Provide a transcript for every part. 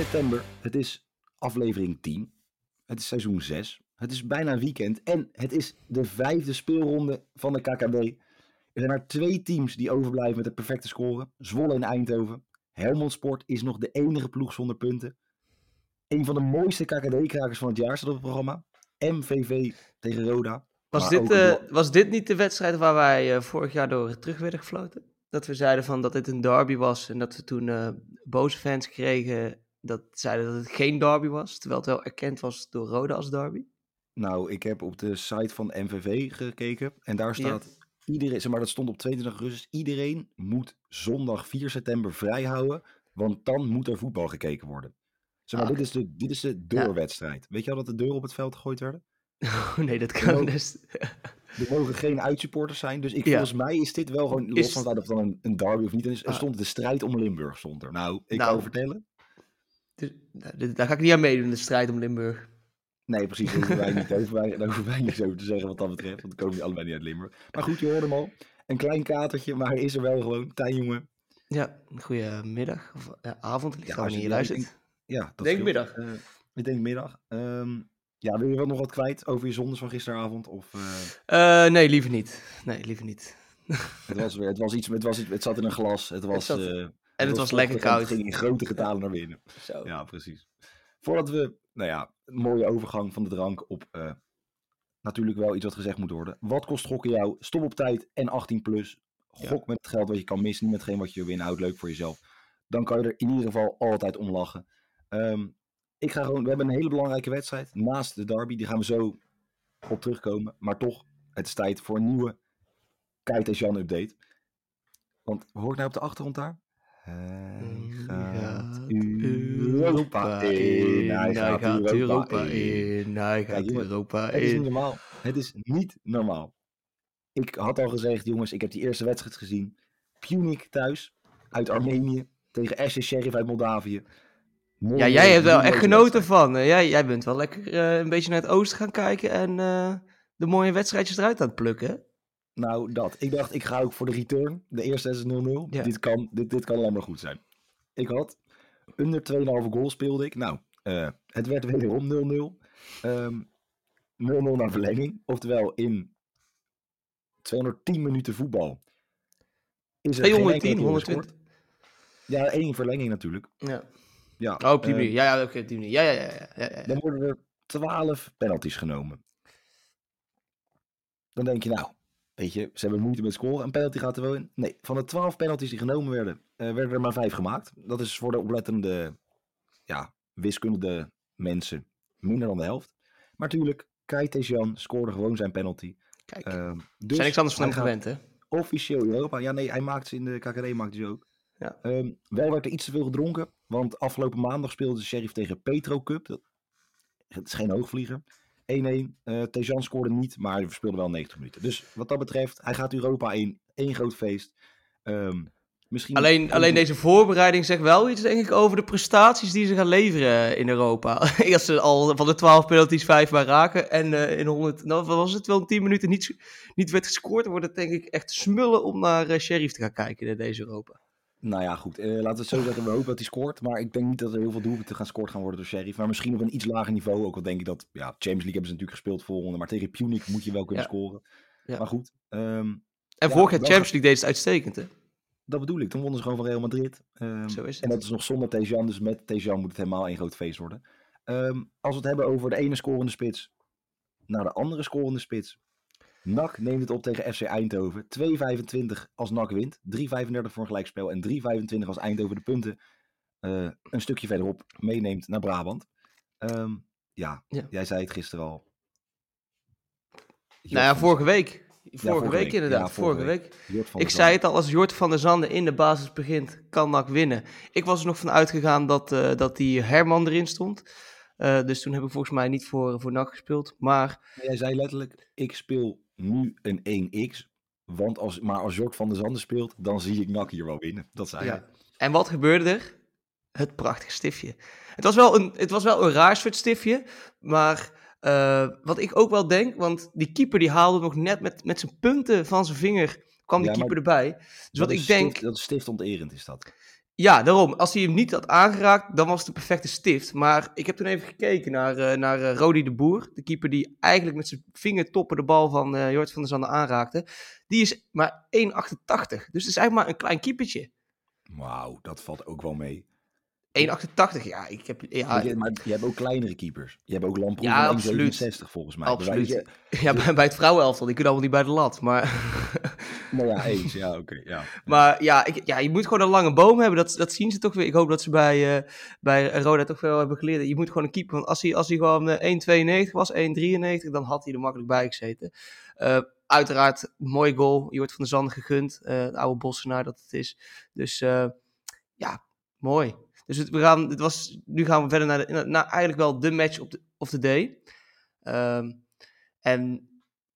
september. Het is aflevering 10. Het is seizoen 6. Het is bijna weekend. En het is de vijfde speelronde van de KKB. Er zijn maar twee teams die overblijven met de perfecte score. Zwolle en Eindhoven. Helmond Sport is nog de enige ploeg zonder punten. Een van de mooiste KKD-krakers van het jaar staat op het programma. MVV tegen Roda. Was dit, eh, was dit niet de wedstrijd waar wij eh, vorig jaar door terug werden gefloten? Dat we zeiden van dat dit een derby was en dat we toen eh, boze fans kregen dat zeiden dat het geen derby was, terwijl het wel erkend was door Roda als derby. Nou, ik heb op de site van MVV gekeken. En daar staat iedereen, zeg maar dat stond op 22 augustus. Iedereen moet zondag 4 september vrij houden. Want dan moet er voetbal gekeken worden. Zeg maar, Ah, dit, is de, dit is de deurwedstrijd. Weet je al dat de deuren op het veld gegooid werden? Oh, nee, dat kan ook- dus. Er mogen geen uitsupporters zijn. Dus ik, Ja. volgens mij is dit wel gewoon, los Is- van het of dan een, een derby of niet is, er Ah. stond de strijd om Limburg stond er. Nou, ik Nou. kan vertellen. Dus, nou, daar ga ik niet aan meedoen, de strijd om Limburg. Nee, precies. Daar hoeven wij, niet, daar hoeven wij, daar hoeven wij niks over te zeggen wat dat betreft. Want dan komen die allebei niet uit Limburg. Maar goed, je hoorde hem al. Een klein katertje, maar hij is er wel gewoon. Tijn, jongen. Ja, goedemiddag of eh, avond, ligt Ja, als in je- ja, ik. Ja, dat Denk scheelt. middag. Eh, ik denk middag. Ehm, ja, wil je wel nog wat kwijt over je zondes van gisteravond? Of, eh, nee, liever niet. Nee, liever niet. het, was weer, het was iets, het, was het zat in een glas. Het was, zat- En het was lekker koud. Het ging in grote getalen naar binnen. Zo. Ja, precies. Voordat we, nou ja, een mooie overgang van de drank op eh, natuurlijk wel iets wat gezegd moet worden. Wat kost gokken jou? Stop op tijd en 18 plus. Gok met het geld wat je kan missen, niet met hetgeen wat je winnen. Houd leuk voor jezelf. Dan kan je er in ieder geval altijd om lachen. Ehm, ik ga gewoon, we hebben een hele belangrijke wedstrijd naast de derby. Die gaan we zo op terugkomen. Maar toch, het is tijd voor een nieuwe Kite en Jan update. Want hoor ik nou op de achtergrond daar? Hij gaat Europa in. Hij gaat Europa in. Hij gaat Europa Het is niet in. normaal. Het is niet normaal. Ik had al gezegd, jongens, ik heb die eerste wedstrijd gezien. Punic thuis, uit Armenië, tegen SC Sheriff uit Moldavië. Ja, jij hebt wel echt genoten van. eh, jij, jij bent wel lekker eh, een beetje naar het oosten gaan kijken en eh, de mooie wedstrijdjes eruit aan het plukken. Nou, dat. Ik dacht, ik ga ook voor de return. De eerste is 0-0. Ja. Dit, kan, dit, dit kan alleen maar goed zijn. Ik had onder 2,5 goal speelde ik. Nou, eh, het werd wederom 0-0. Ehm 0-0 naar verlenging. Oftewel, in 210 minuten voetbal is er geen enkele 210, keer 120. gescoord. Ja, één verlenging natuurlijk. Ja. Ja, Oh, op die eh, manier. Ja, ja, oké. Ja, ja, ja. ja, ja, ja. dan worden er 12 penalties genomen. Dan denk je, nou, weet je, ze hebben moeite met scoren. Een penalty gaat er wel in. Nee, van de 12 penalties die genomen werden, eh, werden er maar 5 gemaakt. Dat is voor de oplettende, ja, wiskundige mensen minder dan de helft. Maar natuurlijk, Kai Tejan scoorde gewoon zijn penalty. Kijk, we dus zijn niks anders van hem gewend, hè? Officieel Europa. Ja, nee, hij maakt ze in de KKD, maakt hij ze ook. Ja. Ehm, wel werd er iets te veel gedronken, want afgelopen maandag speelde de Sheriff tegen Petro Cup. Dat, het is geen hoogvlieger. 1-1. eh Tejan scoorde niet, maar hij speelde wel 90 minuten. Dus wat dat betreft, hij gaat Europa in. Eén groot feest. Ehm, misschien Alleen, alleen deze voorbereiding zegt wel iets, denk ik, over de prestaties die ze gaan leveren in Europa. Als ze al van de 12 penalties 5 maar raken en eh, in 100, nou was het wel in 10 minuten niet, niet werd gescoord, dan wordt het denk ik echt smullen om naar eh, Sheriff te gaan kijken in deze Europa. Nou ja, goed. eh, laten we het zo zeggen. We hopen dat hij scoort. Maar ik denk niet dat er heel veel doelpunten gaan scoord gaan worden door Sheriff. Maar misschien op een iets lager niveau. Ook al denk ik dat... Ja, Champions League hebben ze natuurlijk gespeeld volgende. Maar tegen Punic moet je wel kunnen Ja. scoren. Ja. Maar goed. ehm, En vorig jaar Champions League deed het uitstekend, hè? dat bedoel ik. Toen wonnen ze gewoon van Real Madrid. Ehm, Zo is het. En dat is nog zonder Tejan. Dus met Tejan moet het helemaal een groot feest worden. Ehm, als we het hebben over de ene scorende spits naar de andere scorende spits. NAC neemt het op tegen FC Eindhoven. 2,25 als NAC wint. 3,35 voor een gelijkspel. En 3,25 als Eindhoven de punten eh, een stukje verderop meeneemt naar Brabant. Ehm, ja, Ja. jij zei het gisteren al. Nou ja, vorige week. Vorige, vorige week, week. inderdaad, Ja, vorige vorige week. Ik zei het al, als Jort van der Zanden in de basis begint, kan NAC winnen. Ik was er nog van uitgegaan dat, eh, dat die Herman erin stond. Eh, dus toen heb ik volgens mij niet voor, voor NAC gespeeld. Maar Jij zei letterlijk, ik speel nu een 1x. Want als, maar als Jort van der Zanden speelt, dan zie ik NAC hier wel winnen. Dat zei Ja. hij. En wat gebeurde er? Het prachtige stiftje. Het was wel een, het was wel een raar soort stiftje. Maar eh, wat ik ook wel denk, want die keeper die haalde nog net met, met zijn punten van zijn vinger, kwam die Ja, keeper erbij. Dus wat ik denk, dat is stiftonterend is dat. Ja, daarom. Als hij hem niet had aangeraakt, dan was het de perfecte stift. Maar ik heb toen even gekeken naar, uh, naar uh, Rodi de Boer. De keeper die eigenlijk met zijn vingertoppen de bal van uh, Jort van der Zanden aanraakte. Die is maar 1,88. Dus het is eigenlijk maar een klein keepertje. Wauw, dat valt ook wel mee. 1,88, ja. Ik heb, ja. Je, maar je hebt ook kleinere keepers. Je hebt ook Lamproe ja, van 1,67 volgens mij. Absoluut. Je... Ja, bij, bij het vrouwenelftal, die kunnen allemaal niet bij de lat. Maar, maar ja, eens. Ja, oké. ja. Maar ja, ik, ja, je moet gewoon een lange boom hebben. Dat, dat zien ze toch weer. Ik hoop dat ze bij, uh, bij Roda toch wel hebben geleerd. Je moet gewoon een keeper. Want als hij, als hij gewoon 1,92 was, 1,93, dan had hij er makkelijk bij gezeten. Uh, uiteraard, mooi goal. Je wordt van de Zand gegund. De oude Bossenaar dat het is. Dus ja, mooi. Dus het, we gaan, het was, nu gaan we verder naar, de, naar eigenlijk wel de match of the, of the day. Um, en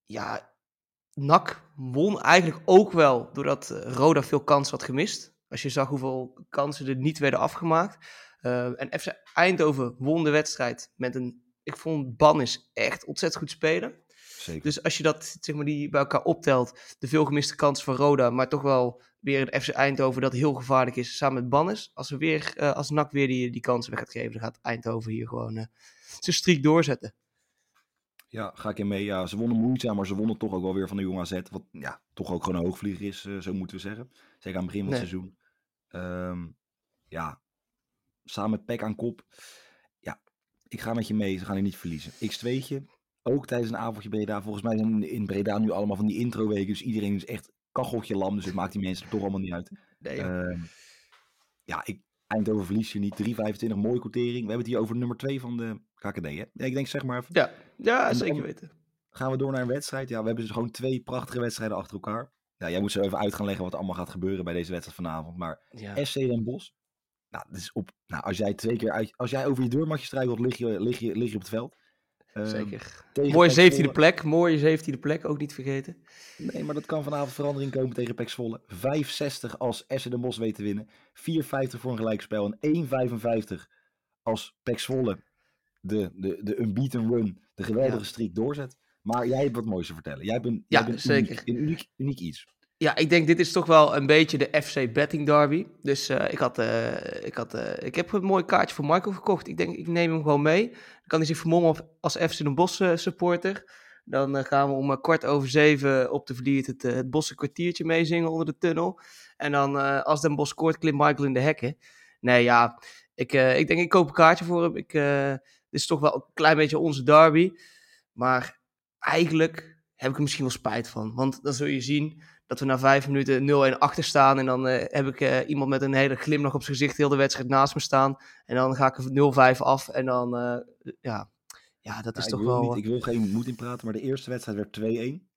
ja, NAC won eigenlijk ook wel doordat Roda veel kansen had gemist. Als je zag hoeveel kansen er niet werden afgemaakt. Uh, en FC Eindhoven won de wedstrijd met een, ik vond Bannis echt ontzettend goed spelen. Zeker. Dus als je dat zeg maar, die bij elkaar optelt, de veel gemiste kansen van Roda, maar toch wel weer een FC Eindhoven dat heel gevaarlijk is samen met Bannis. Als, we weer, uh, als NAC weer die, die kansen weg gaat geven, dan gaat Eindhoven hier gewoon uh, zijn streak doorzetten. Ja, ga ik in mee. Ja, ze wonnen moeizaam, maar ze wonnen toch ook wel weer van de jonge AZ. Wat ja, toch ook gewoon een hoogvlieger is, uh, zo moeten we zeggen. Zeker aan het begin van het nee. seizoen. Um, ja, samen met Peck aan kop. Ja, ik ga met je mee. Ze gaan hier niet verliezen. X2'tje, ook tijdens een avondje Breda. Volgens mij zijn in Breda nu allemaal van die intro-weken. Dus iedereen is echt kacheltje lam. Dus het maakt die mensen toch allemaal niet uit. Nee, uh, ja, ik, Eindhoven verlies je niet. 3,25, mooie quotering. We hebben het hier over nummer 2 van de KKD. Hè? Ja, ik denk zeg maar even. Ja, ja zeker weten. Gaan we door naar een wedstrijd. Ja, we hebben dus gewoon twee prachtige wedstrijden achter elkaar. Ja, jij moet zo even uit gaan leggen wat er allemaal gaat gebeuren bij deze wedstrijd vanavond. Maar ja. FC Den Bosch. Nou, dat is op, nou, als jij twee keer uit, als jij over je deurmatje struikelt, lig je, lig, je, lig je op het veld. Uh, Zeker. Mooie zeventiende plek, mooie zeventiende plek, ook niet vergeten. Nee, maar dat kan vanavond verandering komen tegen Pek Zwolle. 5,60 als Essen de Bos weet te winnen. 4,50 voor een gelijkspel en 1,55 als Pek Zwolle de, de, de unbeaten run, de geweldige streak doorzet. Maar jij hebt wat moois te vertellen. Jij bent, ja, jij bent zeker. Uniek, een uniek, uniek iets. Ja, ik denk dit is toch wel een beetje de FC Betting Derby. Dus uh, ik, had, uh, ik, had, uh, ik heb een mooi kaartje voor Michael gekocht. Ik denk, ik neem hem gewoon mee. Dan kan hij zich vermommen als FC Den Bosch supporter. Dan gaan we om kwart over zeven op de verliert het, het Bosse kwartiertje meezingen onder de tunnel. En dan als Den Bosch scoort, klimt Michael in de hekken. Nee, ja, ik, ik denk ik koop een kaartje voor hem. Ik, dit is toch wel een klein beetje onze derby. Maar eigenlijk heb ik er misschien wel spijt van. Want dan zul je zien dat we na vijf minuten 0-1 achter staan. En dan uh, heb ik uh, iemand met een hele glimlach op zijn gezicht heel de wedstrijd naast me staan. En dan ga ik 0-5 af. En dan, uh, ja, ja, dat is toch wel... Niet, ik wil geen moed in praten, maar de eerste wedstrijd werd 2-1.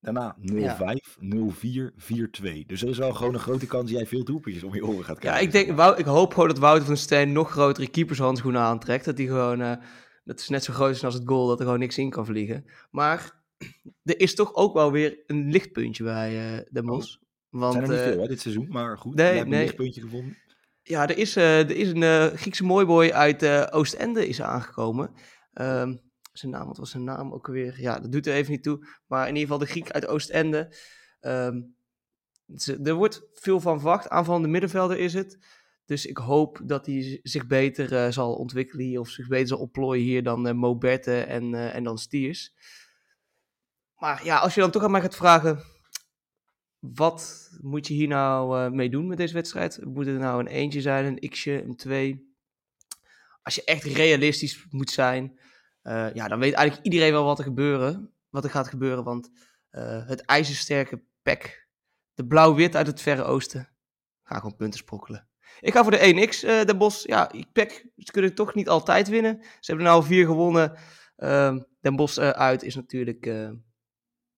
Daarna 0-5, ja. 0-4, 4-2. Dus er is wel gewoon een grote kans dat jij veel doelpuntjes om je oren gaat krijgen. Ja, ik, denk, Wout, ik hoop gewoon dat Wouter van Steen nog grotere keepershandschoenen aantrekt. Dat hij gewoon, dat is net zo groot is als het goal, dat er gewoon niks in kan vliegen. Maar er is toch ook wel weer een lichtpuntje bij uh, Den Bosch. Oh. Want, zijn er niet uh, veel hè, dit seizoen, maar goed. Nee, nee. een lichtpuntje gevonden. Ja, er is, uh, er is een Griekse mooiboy uit Oostende is aangekomen. Um, zijn naam, wat was zijn naam ook alweer? Ja, dat doet er even niet toe. Maar in ieder geval de Griek uit Oostende. Um, er wordt veel van verwacht. Aanvallende middenvelder is het. Dus ik hoop dat hij zich beter uh, zal ontwikkelen hier. Of zich beter zal opplooien hier dan uh, Mo Berte en, uh, en dan Stiers. Maar ja, als je dan toch aan mij gaat vragen, wat moet je hier nou uh, mee doen met deze wedstrijd? Moet het nou een eentje zijn, een x'je, een 2? Als je echt realistisch moet zijn, uh, ja, dan weet eigenlijk iedereen wel wat er, gebeuren, wat er gaat gebeuren. Want uh, het ijzersterke PEC, de blauw-wit uit het Verre Oosten, ga gewoon punten sprokkelen. Ik ga voor de 1x, uh, de Bos. Ja, PEC, ze kunnen toch niet altijd winnen. Ze hebben er nou vier gewonnen. Uh, Den Bos uit is natuurlijk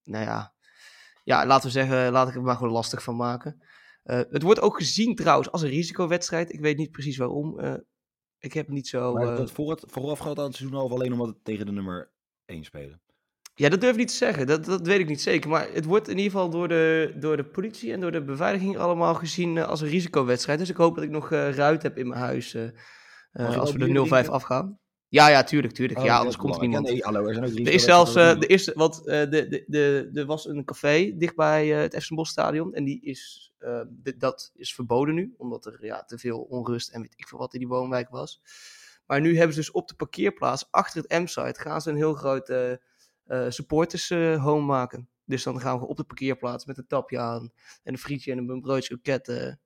nou ja, ja, laten we zeggen, laat ik het maar gewoon lastig van maken. Uh, het wordt ook gezien trouwens als een risicowedstrijd. Ik weet niet precies waarom. Uh, ik heb niet zo... Maar uh... dat voor het, voorafgaand aan het seizoen al alleen omdat het tegen de nummer 1 spelen? Ja, dat durf ik niet te zeggen. Dat, dat weet ik niet zeker. Maar het wordt in ieder geval door de, door de politie en door de beveiliging allemaal gezien als een risicowedstrijd. Dus ik hoop dat ik nog ruit heb in mijn huis als we de 0-5 afgaan. Ja, ja, tuurlijk, tuurlijk. Oh, ja, anders komt er niemand. Nee, hallo, er zijn ook Er is zelfs, eh, de eerste, want eh, de, de, de, er was een café dichtbij eh, het Efsen Stadion en die is, dat is verboden nu, omdat er ja, te veel onrust en weet ik veel wat in die woonwijk was. Maar nu hebben ze dus op de parkeerplaats achter het M-site gaan ze een heel groot eh, supporters home maken. Dus dan gaan we op de parkeerplaats met een tapje aan en een frietje en een broodje kroket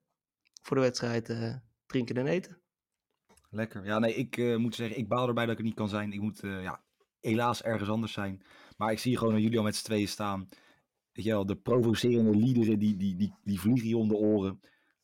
voor de wedstrijd drinken en eten. Lekker. Ja, nee, ik eh, moet zeggen, ik baal erbij dat ik er niet kan zijn. Ik moet eh, ja, helaas ergens anders zijn. Maar ik zie gewoon dat jullie al met z'n tweeën staan. Weet je wel, de provocerende liederen, die, die, die, die vliegen je om de oren.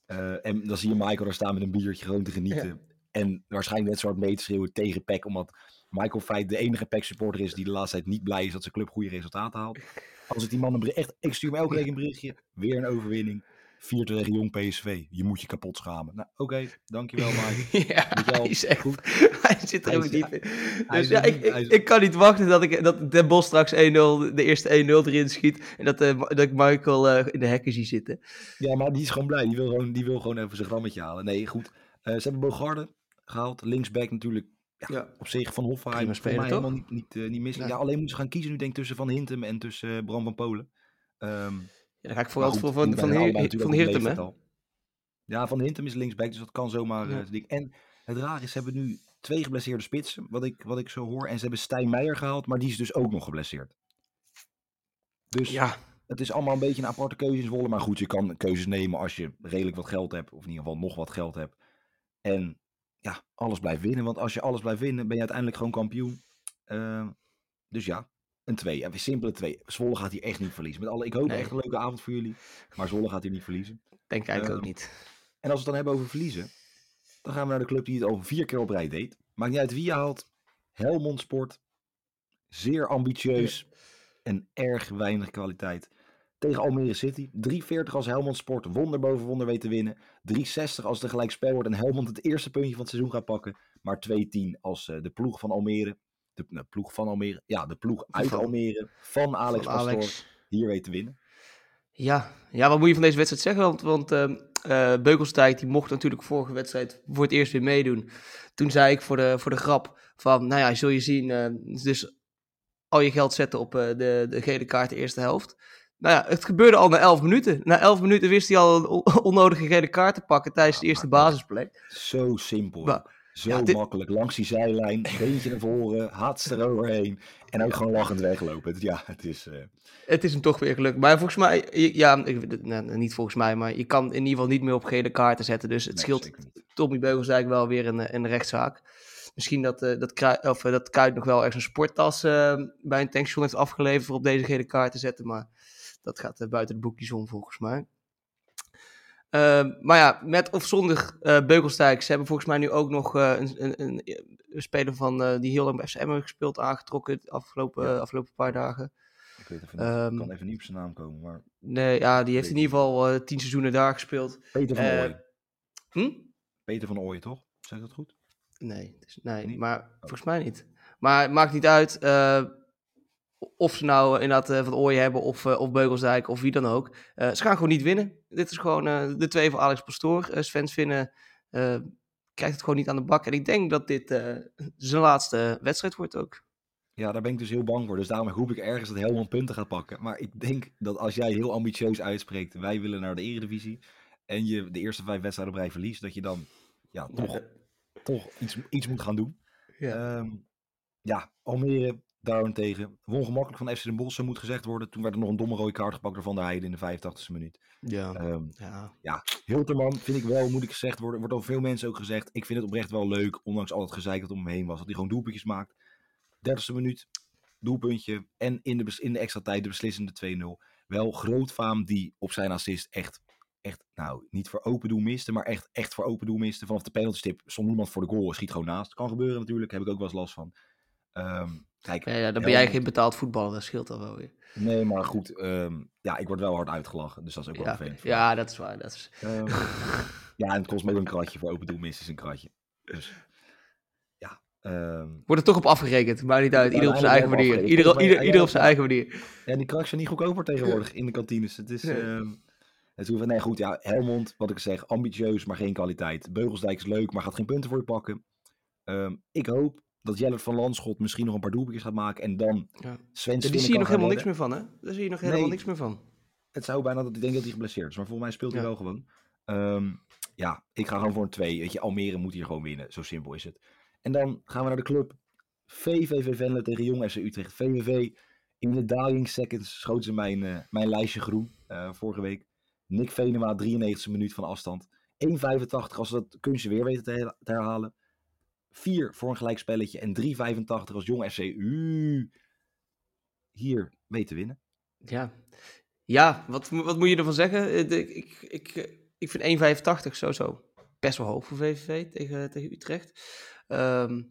Eh, en dan zie je Michael daar staan met een biertje gewoon te genieten. En waarschijnlijk net zo hard mee te schreeuwen tegen Peck. Omdat Michael Feit de enige Peck supporter is die de laatste tijd niet blij is dat zijn club goede resultaten haalt. Als ik die man een bericht, echt, ik stuur me elke week een berichtje. Weer een overwinning. 4 tegen jong PSV. Je moet je kapot schamen. Nou, oké, dankjewel Mike. Ja, hij is echt goed. Hij zit er Hij ook is- diep in. Dus ja, ik, ik, kan niet wachten dat, ik, dat Den Bos straks 1-0, de eerste 1-0 erin schiet. En dat, eh, dat ik Michael eh, in de hekken zie zitten. Ja, maar die is gewoon blij. Die wil gewoon, die wil gewoon even zijn grammetje halen. Nee, goed. Eh, ze hebben Bogarde gehaald. Linksback natuurlijk. Ja, op zich van Hofheim. Prima Voor mij toch? helemaal niet, niet, niet mis. Nee. Ja, alleen moeten ze gaan kiezen nu denk ik tussen Van Hintem en tussen Bram van Polen. Ehm, Ja, dan ga ik vooral goed, voor van, zijn van, Heer, van Heertem, hè? Ja, Van Hintem is linksback, dus dat kan zomaar. Ja. eh. En het raar is, ze hebben nu twee geblesseerde spitsen, wat ik, wat ik zo hoor. En ze hebben Stijn Meijer gehaald, maar die is dus ook nog geblesseerd. Dus Ja, het is allemaal een beetje een aparte keuze in Zwolle. Maar goed, je kan keuzes nemen als je redelijk wat geld hebt. Of in ieder geval nog wat geld hebt. En ja, alles blijft winnen. Want als je alles blijft winnen, ben je uiteindelijk gewoon kampioen. Ehm, dus ja, een 2. Ja, een simpele 2. Zwolle gaat hier echt niet verliezen. Met alle, ik hoop Nee. echt een leuke avond voor jullie. Maar Zwolle gaat hier niet verliezen. denk ik eigenlijk ook Ehm, niet. En als we het dan hebben over verliezen. Dan gaan we naar de club die het al vier keer op rij deed. Maakt niet uit wie je haalt. Helmond Sport. Zeer ambitieus. En erg weinig kwaliteit. Tegen Almere City. 3,40 als Helmond Sport wonder boven wonder weet te winnen. 3,60 als het een gelijkspel wordt en Helmond het eerste puntje van het seizoen gaat pakken. Maar 2,10 als eh, de ploeg van Almere. De, ploeg van Almere. Ja, de ploeg uit Van- Almere. Van Alex Van. Alex. Hier weet te winnen. Ja. ja, wat moet je van deze wedstrijd zeggen? Want, want ehm, eh, Beukelsdijk die mocht natuurlijk vorige wedstrijd voor het eerst weer meedoen. Toen zei ik voor de, voor de grap van, nou ja, zul je zien, eh, dus al je geld zetten op eh, de, de gele kaart de eerste helft. Nou ja, het gebeurde al na 11 minuten. Na 11 minuten wist hij al een on- onnodige gele kaart te pakken tijdens de eerste basisplek. Zo simpel. Maar- Zo ja, dit- makkelijk. Langs die zijlijn. Beentje naar voren. Haats eroverheen. En ook gewoon lachend weglopen. Het- Ja, het is... eh, Het is hem toch weer gelukt. Maar volgens mij, ja, ik, nou, niet volgens mij, maar je kan in ieder geval niet meer op gele kaarten zetten. Dus het nee, scheelt. Tommy Beugelsdijk wel weer een, eh, een rechtszaak. Misschien dat, eh dat, of, dat Kuit nog wel ergens een sporttas bij een tankstation heeft afgeleverd voor op deze gele kaart te zetten. Maar dat gaat buiten de boekjes om volgens mij. Ehm, maar ja, met of zonder Beugelsdijk. Ze hebben volgens mij nu ook nog eh, een, een, een, een speler van, eh, die heel lang bij FCM heeft gespeeld aangetrokken de afgelopen, Ja. afgelopen paar dagen. Ik weet even niet. Ehm, kan even niet op zijn naam komen. Maar Nee, ja, die heeft in ieder geval tien seizoenen daar gespeeld. Peter van Ooyen. Hm? Peter van Ooyen, toch? Zeg dat goed? Nee, nee Niet? maar volgens mij niet. Maar het maakt niet uit of ze nou inderdaad eh, Van Ooyen hebben of, eh, of Beugelsdijk of wie dan ook. Eh, ze gaan gewoon niet winnen. Dit is gewoon eh, de twee van Alex Pastoor. Eh Sven Vinnen eh, krijgt het gewoon niet aan de bak. En ik denk dat dit eh, zijn laatste wedstrijd wordt ook. Ja, daar ben ik dus heel bang voor. Dus daarom roep ik ergens dat Helmond punten gaat pakken. Maar ik denk dat als jij heel ambitieus uitspreekt, wij willen naar de Eredivisie. En je de eerste vijf wedstrijden rij verliest, dat je dan ja, toch, toch iets, iets moet gaan doen. Ja. Ehm, ja, Almere daarentegen. Won gemakkelijk van FC Den Bosch, moet gezegd worden. Toen werd er nog een domme rode kaart gepakt door Van der Heijden in de 85e minuut. Ja. Ehm ja. Hilterman vind ik wel, moet ik gezegd worden. Wordt door veel mensen ook gezegd. Ik vind het oprecht wel leuk, ondanks al het gezeik dat om hem heen was. Dat hij gewoon doelpuntjes maakt. 30e minuut, doelpuntje. En in de, in de extra tijd de beslissende 2-0. Wel groot faam die op zijn assist echt, echt, nou, niet voor open doel miste. Maar echt, echt voor open doel miste. Vanaf de penaltystip stond niemand voor de goal. Schiet gewoon naast. Kan gebeuren natuurlijk, heb ik ook wel eens last van. Ehm, kijk, Ja, ja, dan ben jij Helmond- geen betaald voetballer, dat scheelt al wel weer. Nee, maar goed. ehm, ja, ik word wel hard uitgelachen. Dus dat is ook wel Ja, vervelend. ja, dat is waar. Dat is... Ehm, ja, en het kost me ook een kratje. Voor open doel is een kratje. Dus ja. ehm, Wordt er toch op afgerekend, maakt niet uit. Ieder op zijn eigen manier. Ieder, ieder, ieder op zijn eigen manier. ja, die krakjes zijn niet goedkoper tegenwoordig in de kantines. Het is... Nee. het hoeft, nee, goed, ja, Helmond, wat ik zeg, ambitieus, maar geen kwaliteit. Beugelsdijk is leuk, maar gaat geen punten voor je pakken. Ik hoop dat Jellert van Landschot misschien nog een paar doelpuntjes gaat maken. En dan Ja. Sven Ja, die zie je nog helemaal niks meer van, hè? Daar zie je nog helemaal Nee. niks meer van. Het zou bijna dat ik denk dat hij geblesseerd is. Maar volgens mij speelt hij Ja. wel gewoon. Ehm, ja, ik ga gewoon voor een 2. Weet je, Almere moet hier gewoon winnen. Zo simpel is het. En dan gaan we naar de club. VVV Venlo tegen Jong FC Utrecht. VVV in de dying seconds schoten ze mijn, eh, mijn lijstje groen eh, vorige week. Nick Venema, 93e minuut van afstand. 1,85 als ze dat kunstje weer weten te herhalen. 4 voor een gelijkspelletje. En 3,85 als Jong FC U hier weet te winnen. Ja, ja wat, wat moet je ervan zeggen? Eh, de- Ik, ik, eh, ik vind 1,85 sowieso best wel hoog voor VVV tegen, tegen Utrecht. Ehm,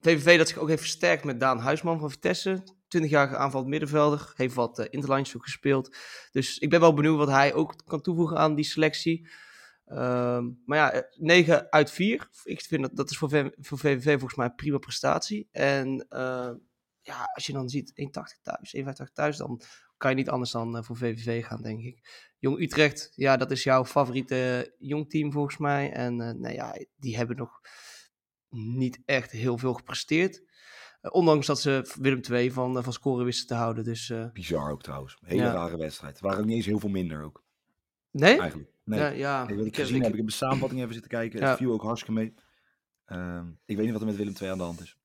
VVV dat zich ook heeft versterkt met Daan Huisman van Vitesse. 20-jarige aanvallend middenvelder. Heeft wat uh, interlands ook gespeeld. Dus ik ben wel benieuwd wat hij ook kan toevoegen aan die selectie. Ehm, maar ja, eh, 9 uit 4. Ik vind dat, dat is voor, V- voor VVV volgens mij een prima prestatie. En eh, ja, als je dan ziet 1,80 thuis, 1,85 thuis, dan kan je niet anders dan eh, voor VVV gaan, denk ik. Jong Utrecht, ja, dat is jouw favoriete jong team volgens mij. En eh, nou ja, die hebben nog niet echt heel veel gepresteerd. Eh, ondanks dat ze Willem II van, eh, van scoren wisten te houden. Dus eh, Bizar ook trouwens. Hele Ja. rare wedstrijd. Het waren niet eens heel veel minder ook. nee? Eigenlijk. Nee. Ja, ja. Nee, wat ik gezien heb, ik heb de samenvatting even zitten kijken. Ja. Het viel ook hartstikke mee. Ehm, ik weet niet wat er met Willem II aan de hand is.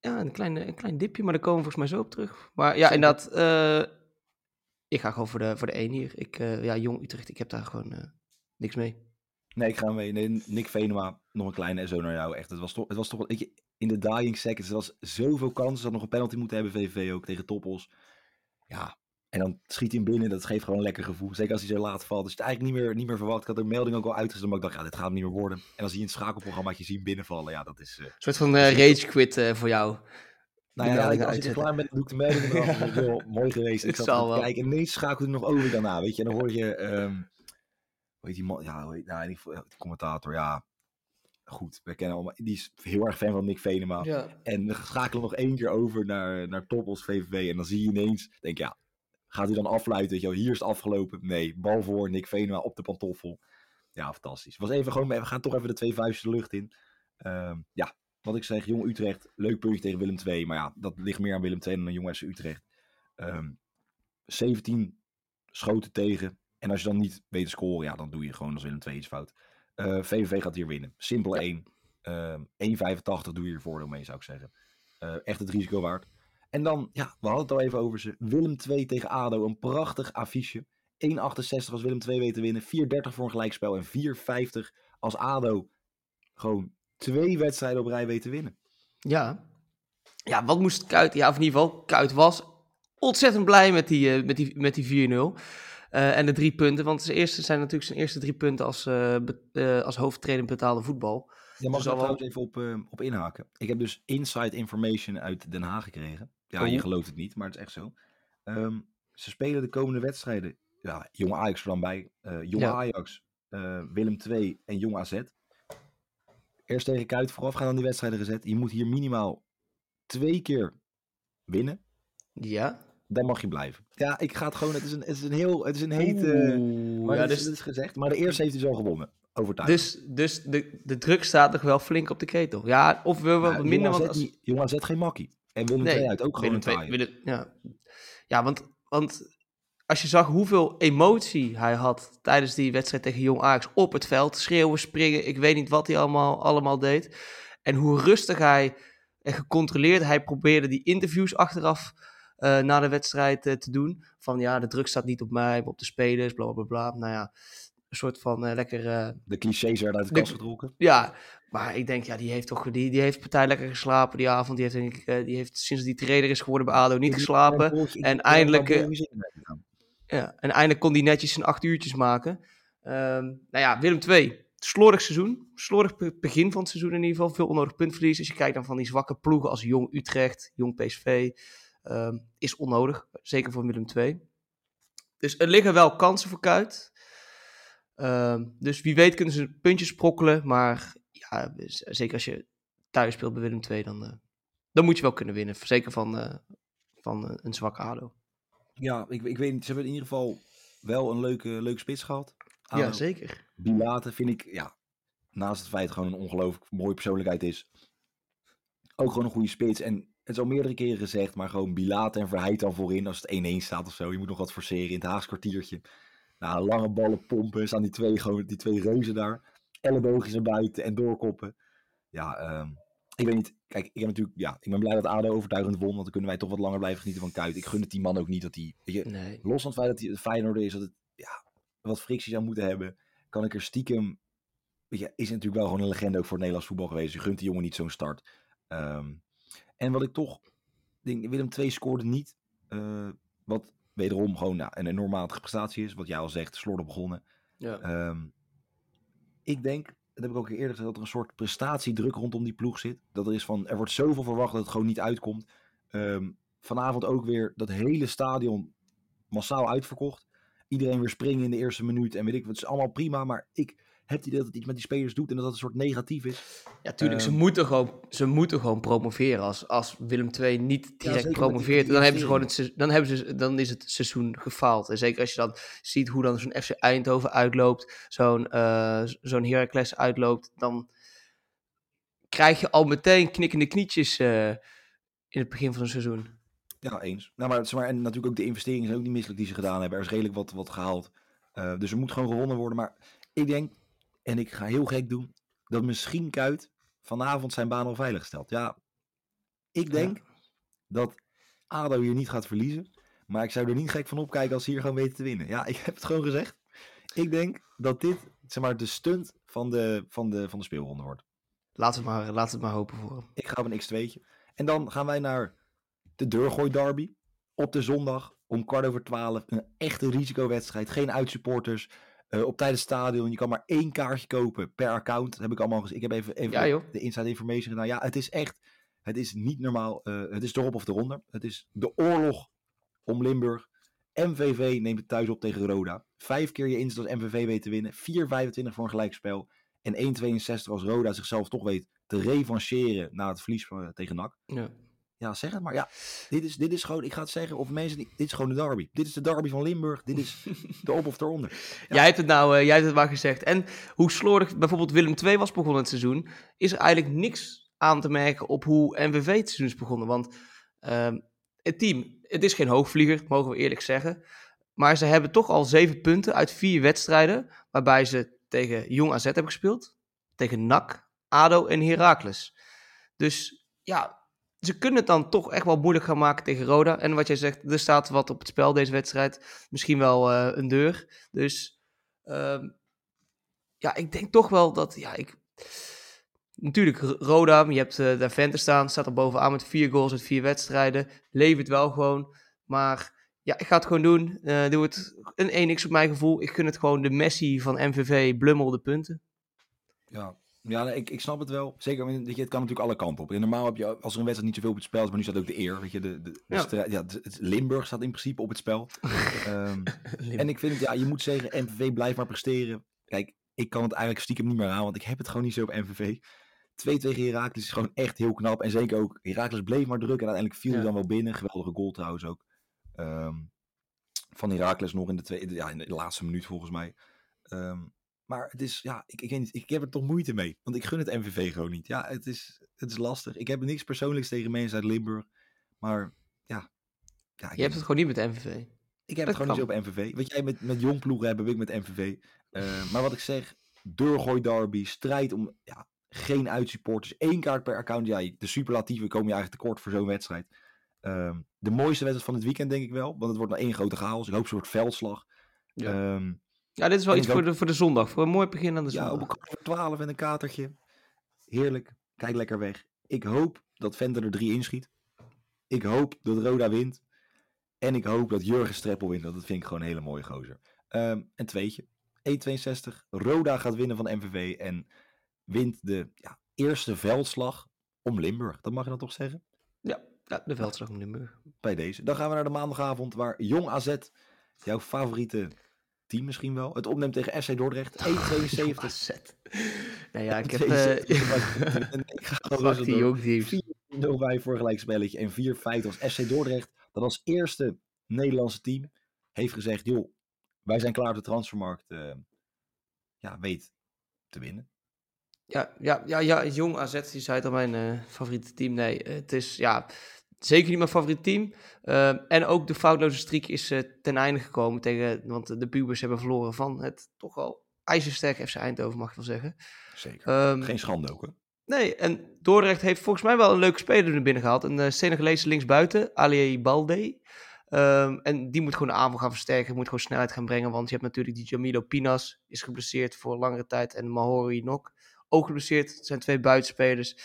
Ja, een klein, een klein dipje, maar daar komen we volgens mij zo op terug. Maar ja, inderdaad, eh, ik ga gewoon voor de, voor de 1 hier. Ik, eh, ja, Jong Utrecht, ik heb daar gewoon eh, niks mee. Nee, ik ga mee. Nee, Nick Venema, nog een kleine zo naar jou. Echt, het was toch, het was toch weet je, in de dying seconds, er was zoveel kansen. Ze had nog een penalty moeten hebben, VVV ook, tegen Toppels. Ja, en dan schiet hij hem binnen. Dat geeft gewoon een lekker gevoel. Zeker als hij zo laat valt. Dus het eigenlijk niet meer, niet meer verwacht. Ik had de melding ook al uitgezet, maar ik dacht, ja, dit gaat hem niet meer worden. En als hij in het schakelprogrammaatje ziet binnenvallen, ja, dat is... eh, Een soort van eh, rage quit voor jou. Nou ja, als ik er uitzetten. klaar ben, doe ik de meldingen eraf. Dat is wel mooi geweest. Ik Het zat zal te wel. kijken en ineens schakelde hij nog over daarna, weet je. En dan hoor je, ehm hoe heet die man? Ja, nou, de commentator, ja. Goed, we kennen allemaal, die is heel erg fan van Nick Venema. Ja. En we schakelen nog één keer over naar, naar Toppels VVV. En dan zie je ineens, denk ja, gaat hij dan afluiten? Weet je wel, hier is het afgelopen. Nee, bal voor, Nick Venema op de pantoffel. Ja, fantastisch. Was even gewoon, we gaan toch even de twee vuisten de lucht in. Ehm, ja, wat ik zeg, Jong Utrecht, leuk puntje tegen Willem II. Maar ja, dat ligt meer aan Willem II dan aan Jong FC Utrecht. Ehm 17 schoten tegen. En als je dan niet weet te scoren, ja, dan doe je gewoon als Willem II iets fout. Eh, VVV gaat hier winnen. Simpel Ja. 1. Ehm 1,85 doe je er voordeel mee, zou ik zeggen. Eh, echt het risico waard. En dan, ja, we hadden het al even over ze. Willem 2 tegen ADO, een prachtig affiche. 1,68 als Willem 2 weet te winnen. 4,30 voor een gelijkspel. En 4,50 als ADO gewoon twee wedstrijden op rij weet te winnen. Ja. Ja, wat moest Kuit... Ja, of in ieder geval, Kuit was ontzettend blij met die, eh, met die, met die 4-0. Eh, en de drie punten. Want zijn eerste zijn natuurlijk zijn eerste drie punten als, eh be- eh, als hoofdtrainer betaalde voetbal. Ja, mag Dus ik daar wel- even op, op inhaken? Ik heb dus inside information uit Den Haag gekregen. Ja, je gelooft het niet, maar het is echt zo. Ehm, ze spelen de komende wedstrijden. Ja, jonge Ajax er dan bij. eh jonge Ja. Ajax, eh, Willem II en jong AZ. Eerst tegen Kuit voorafgaan aan die wedstrijden gezet. Je moet hier minimaal twee keer winnen. Ja. Dan mag je blijven. Ja, ik ga het gewoon. Het is een, het is een heel. Het is een heet. Oeh, maar ja, dat, is, dus, is gezegd. Maar de eerste heeft hij zo gewonnen. Overtuigend. dus, dus de, de druk staat nog wel flink op de ketel. Ja, of we wel wat minder. Jong Want AZ als, niet- Jong AZ geen makkie. En Willem II uit ook gewoon een Willem Willem- ja. ja, want, want als je zag hoeveel emotie hij had tijdens die wedstrijd tegen Jong Ajax op het veld, schreeuwen, springen, ik weet niet wat hij allemaal, allemaal deed. En hoe rustig hij en gecontroleerd hij probeerde die interviews achteraf eh, na de wedstrijd eh, te doen. Van ja, de druk staat niet op mij, maar op de spelers, bla bla bla. Nou ja, een soort van eh, lekker eh, De clichés werden uit de De- kast getrokken. ja, maar ik denk, ja, die heeft toch, die, die heeft partij lekker geslapen die avond. Die heeft, denk ik, eh, die heeft sinds die trainer is geworden bij ADO niet geslapen. En eindelijk, eh, Ja, en eindelijk kon die netjes zijn acht uurtjes maken. Ehm, nou ja, Willem II, slordig seizoen. Slordig be- begin van het seizoen in ieder geval. Veel onnodig puntverlies. Als je kijkt dan van die zwakke ploegen als Jong Utrecht, Jong PSV, ehm, is onnodig. Zeker voor Willem II. Dus er liggen wel kansen voor Kuit. Ehm, dus wie weet kunnen ze puntjes sprokkelen. Maar ja, z- zeker als je thuis speelt bij Willem II, dan, eh, dan moet je wel kunnen winnen. Zeker van, eh, van eh, een zwakke ADO. Ja, ik, ik weet niet. Ze hebben in ieder geval wel een leuke, leuke spits gehad. Ja, zeker. Bilate vind ik, ja, naast het feit gewoon een ongelooflijk mooie persoonlijkheid is. ook gewoon een goede spits. En het is al meerdere keren gezegd, maar gewoon Bilaat en Verheid dan voorin als het 1-1 staat of zo. Je moet nog wat forceren in het Haags kwartiertje. Nou, lange ballen pompen, staan die twee, gewoon, die twee reuzen daar. Elleboogjes naar buiten en doorkoppen. Ja, ehm, ik weet niet. Kijk, ik, heb natuurlijk, ja, ik ben blij dat ADO overtuigend won, want dan kunnen wij toch wat langer blijven genieten van Kuit. Ik gun het die man ook niet dat hij, Nee. los van het feit dat hij Feyenoord is, dat het ja, wat frictie zou moeten hebben, kan ik er stiekem, weet je, is natuurlijk wel gewoon een legende ook voor het Nederlands voetbal geweest. Je gunt die jongen niet zo'n start. Ehm, en wat ik toch denk, Willem II scoorde niet, eh, wat wederom gewoon nou, een enorm matige prestatie is, wat jij al zegt, slordig begonnen. Ja. Ehm, ik denk, dat heb ik ook eerder gezegd, dat er een soort prestatiedruk rondom die ploeg zit. Dat er is van, er wordt zoveel verwacht dat het gewoon niet uitkomt. Ehm, vanavond ook weer dat hele stadion massaal uitverkocht. Iedereen weer springen in de eerste minuut en weet ik wat. Het is allemaal prima, maar ik het idee dat het iets met die spelers doet en dat dat een soort negatief is. Ja, tuurlijk, ze, Ehm, moeten gewoon, ze moeten gewoon promoveren. Als, als Willem II niet direct promoveert, die dan, hebben ze gewoon het, dan, hebben ze, dan is het seizoen gefaald. En zeker als je dan ziet hoe dan zo'n FC Eindhoven uitloopt, zo'n eh zo'n Heracles uitloopt, dan krijg je al meteen knikkende knietjes eh, in het begin van een seizoen. Ja, eens. Nou, maar, maar, en natuurlijk ook de investeringen zijn ook niet misselijk die ze gedaan hebben. Er is redelijk wat, wat gehaald. Eh, dus er moet gewoon gewonnen worden. Maar ik denk, en ik ga heel gek doen, dat misschien Kuit vanavond zijn baan al veilig stelt. Ja, ik denk dat ADO hier niet gaat verliezen. Maar ik zou er niet gek van opkijken als ze hier gewoon weten te winnen. Ja, ik heb het gewoon gezegd. Ik denk dat dit, zeg maar, de stunt van de, van de, van de speelronde wordt. Laten we het maar, laten we het maar hopen voor hem. Ik ga op een x2'tje. En dan gaan wij naar de Deurgooi Derby. Op de zondag om kwart over twaalf. Een echte risicowedstrijd. Geen uitsupporters. Eh op tijdens het stadion. Je kan maar één kaartje kopen per account. Dat heb ik allemaal gezien. Ik heb even, even Ja, joh. de inside information gedaan. Ja, het is echt. Het is niet normaal. eh, het is erop of eronder. Het is de oorlog om Limburg. MVV neemt het thuis op tegen Roda. Vijf keer je inzet als MVV weet te winnen. 4,25 voor een gelijkspel. En 1,62 als Roda zichzelf toch weet te revancheren na het verlies van, tegen NAC. Ja. Ja, zeg het maar. Ja, dit is, dit is gewoon, ik ga het zeggen, of mensen, die- dit is gewoon de derby. Dit is de derby van Limburg. Dit is de op of eronder. Jij hebt het nou eh, jij hebt het maar gezegd. En hoe slordig bijvoorbeeld Willem II was begonnen het seizoen, is er eigenlijk niks aan te merken op hoe MVV het seizoen is begonnen. Want ehm, het team, het is geen hoogvlieger, mogen we eerlijk zeggen. Maar ze hebben toch al zeven punten uit vier wedstrijden, waarbij ze tegen Jong AZ hebben gespeeld, tegen NAC, ADO en Heracles. Dus ja, ze kunnen het dan toch echt wel moeilijk gaan maken tegen Roda. En wat jij zegt, er staat wat op het spel deze wedstrijd. Misschien wel eh, een deur. Dus ehm, ja, ik denk toch wel dat, ja, ik... Natuurlijk, Roda, je hebt eh daar Vente staan, staat er bovenaan met vier goals uit vier wedstrijden. Levert wel gewoon, maar ja, ik ga het gewoon doen. Eh doe het een 1x op mijn gevoel. Ik gun het gewoon de Messi van MVV, Blummel de punten. Ja, ja ik, ik snap het wel. Zeker, weet je, het kan natuurlijk alle kanten op. En normaal heb je, als er een wedstrijd niet zoveel op het spel is, maar nu staat ook de eer. Weet je, de, de, Ja. het- Limburg staat in principe op het spel. Ehm, en ik vind het, ja, je moet zeggen, MVV blijft maar presteren. Kijk, ik kan het eigenlijk stiekem niet meer aan, want ik heb het gewoon niet zo op MVV. 2 tegen Heracles is gewoon echt heel knap. En zeker ook, Heracles bleef maar druk en uiteindelijk viel hij Ja. dan wel binnen. Geweldige goal trouwens ook. Ehm, van Heracles nog in de, tweede, ja, in de laatste minuut volgens mij. Ehm, maar het is, ja, ik, ik weet niet, ik heb er toch moeite mee. Want ik gun het MVV gewoon niet. Ja, het is, het is lastig. Ik heb niks persoonlijks tegen mensen uit Limburg. Maar ja. Je hebt het gewoon niet met MVV. ik heb Dat het gewoon niet zo op MVV. Wat jij met, met jong ploegen hebt, heb ik met MVV. Eh, maar wat ik zeg, deurgooi derby, strijd om ja, geen uitsupporters, één kaart per account. Ja, de superlatieven komen je eigenlijk tekort voor zo'n wedstrijd. Ehm, de mooiste wedstrijd van het weekend denk ik wel, want het wordt nou één grote chaos. Ik hoop een soort veldslag. Ja. Ehm, Ja, dit is wel En iets voor de, voor de zondag. Voor een mooi begin aan de ja, op zondag. een kwart voor twaalf en een katertje. Heerlijk. Kijk lekker weg. Ik hoop dat Venter er drie inschiet. Ik hoop dat Roda wint. En ik hoop dat Jurgen Streppel wint. Want dat vind ik gewoon een hele mooie gozer. Ehm en tweetje. 1,62. Roda gaat winnen van MVV. En wint de ja, eerste veldslag om Limburg. Dat mag je dan toch zeggen? Ja, ja, de veldslag in Limburg. Bij deze. Dan gaan we naar de maandagavond. Waar Jong AZ, jouw favoriete team misschien wel, het opneemt tegen FC Dordrecht. 1,72. AZ. Nou ja, ik heb... 72. eh ik ga gewoon die door. jongteams. 4-0 bij voor gelijk spelletje en 4-5 als FC Dordrecht. Dat als eerste Nederlandse team heeft gezegd, joh, wij zijn klaar op de transfermarkt. eh, ja, weet te winnen. Ja, ja, ja, ja, jong AZ, je zei het al mijn uh, favoriete team. Nee, het is ja, zeker niet mijn favoriete team. Uh, en ook de foutloze streak is uh, ten einde gekomen tegen, want de pubers hebben verloren van het toch wel ijzersterke FC Eindhoven, mag ik wel zeggen. Zeker. Um, Geen schande ook, hè? Nee, en Dordrecht heeft volgens mij wel een leuke speler er binnen gehaald. Een uh, Senegalese linksbuiten, Ali Balde. Um, en die moet gewoon de aanval gaan versterken, moet gewoon snelheid gaan brengen. Want je hebt natuurlijk die Jamilo Pinas, is geblesseerd voor langere tijd. En Mahori Nok, ook geblesseerd. Het zijn twee buitenspelers.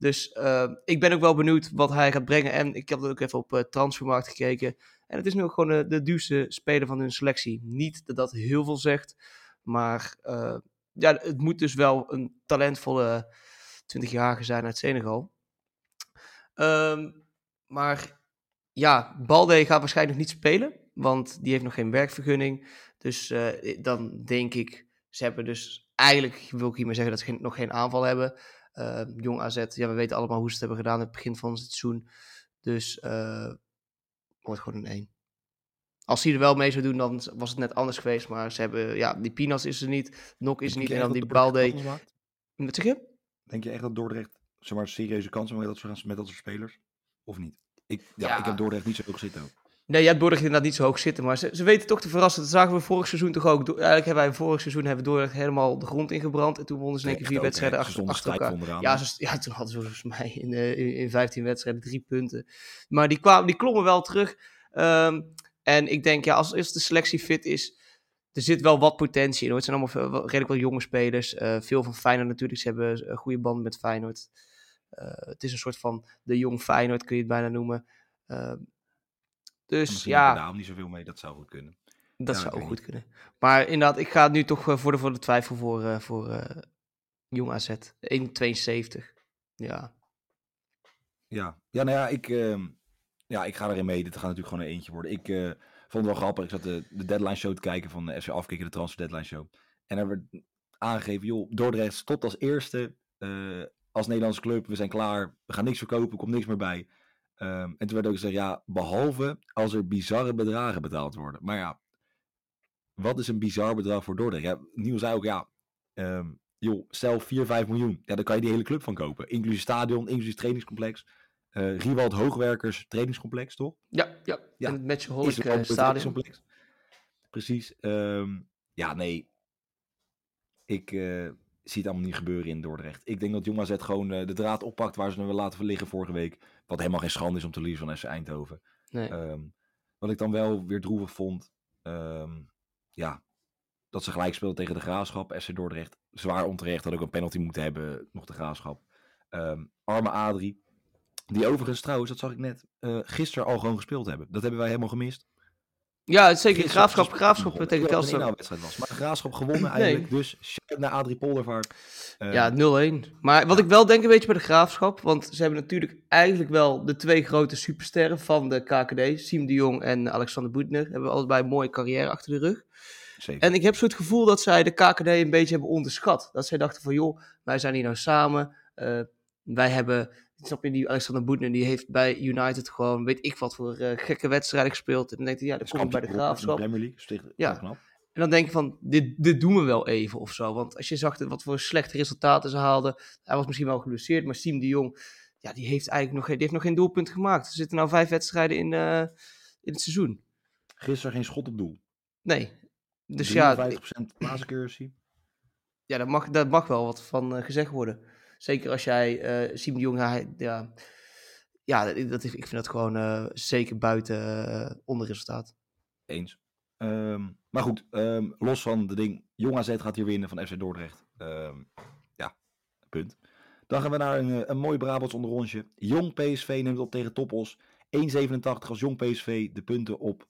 Dus uh, ik ben ook wel benieuwd wat hij gaat brengen. En ik heb ook even op uh, Transfermarkt gekeken. En het is nu ook gewoon uh, de duurste speler van hun selectie. Niet dat dat heel veel zegt. Maar uh, ja, het moet dus wel een talentvolle 20-jarige zijn uit Senegal. Um, maar ja, Balde gaat waarschijnlijk niet spelen. Want die heeft nog geen werkvergunning. Dus dan denk ik, ze hebben dus eigenlijk, wil ik hiermee zeggen dat ze nog geen aanval hebben. Uh, jong AZ, ja, we weten allemaal hoe ze het hebben gedaan in het begin van het seizoen. Dus uh, wordt gewoon een 1. Als hij er wel mee zou doen, dan was het net anders geweest. Maar ze hebben, ja, die Pinas is er niet. Nok is er niet. En dan die Balde. Wat zeg je? Denk je echt dat Dordrecht zeg maar, serieuze kansen met dat soort, met dat soort spelers? Of niet? Ik, ja, ja. ik heb Dordrecht niet zo hoog zitten ook. Nee, je hebt Dordrecht inderdaad niet zo hoog zitten. Maar ze, ze weten toch te verrassen. Dat zagen we vorig seizoen toch ook. Eigenlijk hebben wij vorig seizoen hebben Dordrecht helemaal de grond ingebrand. En toen wonnen ze keer vier wedstrijden achter, achter elkaar. Ja, ze, ja, toen hadden ze volgens mij in, uh, in, in 15 wedstrijden drie punten. Maar die, kwamen, die klommen wel terug. Um, en ik denk, ja, als, als de selectie fit is, er zit wel wat potentie in. Het zijn allemaal veel, redelijk wel jonge spelers. Uh, veel van Feyenoord natuurlijk. Ze hebben een goede band met Feyenoord. Uh, het is een soort van de jong Feyenoord, kun je het bijna noemen. Uh, dus ja. Daar niet zoveel mee, dat zou goed kunnen. Dat ja, zou ook goed niet. kunnen. Maar inderdaad, ik ga nu toch voor de, voor de twijfel voor, voor jong AZ. 1,72. Ja. Ja. ja, nou ja, ik, ehm, ja, ik ga erin mee. Dit gaat natuurlijk gewoon een eentje worden. Ik vond het wel grappig. Ik zat de, de deadline show te kijken van de FC Afkikken, de transfer deadline show. En er werd aangegeven, joh, Dordrecht stopt als eerste uh, als Nederlandse club. We zijn klaar. We gaan niks verkopen. Er komt niks meer bij. Um, en toen werd ook gezegd, ja, behalve als er bizarre bedragen betaald worden. Maar ja, wat is een bizar bedrag voor Dordrecht? Ja, Niels zei ook, ja, um, joh, stel 4, 5 miljoen. Ja, dan kan je die hele club van kopen. Inclusief stadion, inclusief trainingscomplex. Uh, Riewald Hoogwerkers trainingscomplex, toch? Ja, ja. ja. En het Matchaholic uh, stadion. Precies. Um, ja, nee. Ik uh, zie het allemaal niet gebeuren in Dordrecht. Ik denk dat Jong AZ gewoon de draad oppakt waar ze hem wel laten liggen vorige week. Wat helemaal geen schande is om te verliezen van FC Eindhoven. Nee. Um, wat ik dan wel weer droevig vond. Um, ja, dat ze gelijk speelden tegen de Graafschap. FC Dordrecht zwaar onterecht. Dat ook een penalty moeten hebben. Nog de Graafschap. arme Adrie die overigens trouwens, dat zag ik net, uh, gisteren al gewoon gespeeld hebben. Dat hebben wij helemaal gemist. Ja, zeker. Graafschap, graafschap tegen Telstar. Nou wedstrijd was. Maar graafschap gewonnen eigenlijk. Dus shout naar Adrie Poldervaart. Uh, ja, 0-1. Maar wat ik wel denk een beetje bij de graafschap. Want ze hebben natuurlijk eigenlijk wel de twee grote supersterren van de KKD. Siem de Jong en Alexander Boetner. Hebben allebei een mooie carrière achter de rug. Zeker. En ik heb zo het gevoel dat zij de KKD een beetje hebben onderschat. Dat zij dachten van joh, wij zijn hier nou samen. Uh, wij hebben Snap je, die Alexander Boetner, die heeft bij United gewoon, weet ik wat voor uh, gekke wedstrijden gespeeld. En dan denkt hij, ja, dat komt bij de Graafschap. De Premier League, ja. Knap. En dan denk je van, dit, dit doen we wel even of zo. Want als je zag wat voor slechte resultaten ze haalden, hij was misschien wel geblesseerd, maar Siem de Jong, ja, die heeft eigenlijk nog, die heeft nog geen doelpunt gemaakt. Er zitten nou vijf wedstrijden in, uh, in het seizoen. Gisteren geen schot op doel. Nee. Dus 53% ja. 50% pass accuracy. Ja, daar mag, daar mag wel wat van uh, gezegd worden. Zeker als jij uh, Siem de Jong, ja, ja dat, ik vind dat gewoon uh, zeker buiten uh, onderresultaat. Eens. Um, maar goed, um, los van de ding, Jong AZ gaat hier winnen van FC Dordrecht. Um, ja, punt. Dan gaan we naar een, een mooi Brabants onderrondje. Jong PSV neemt op tegen Toppos. 1,87 als Jong PSV de punten op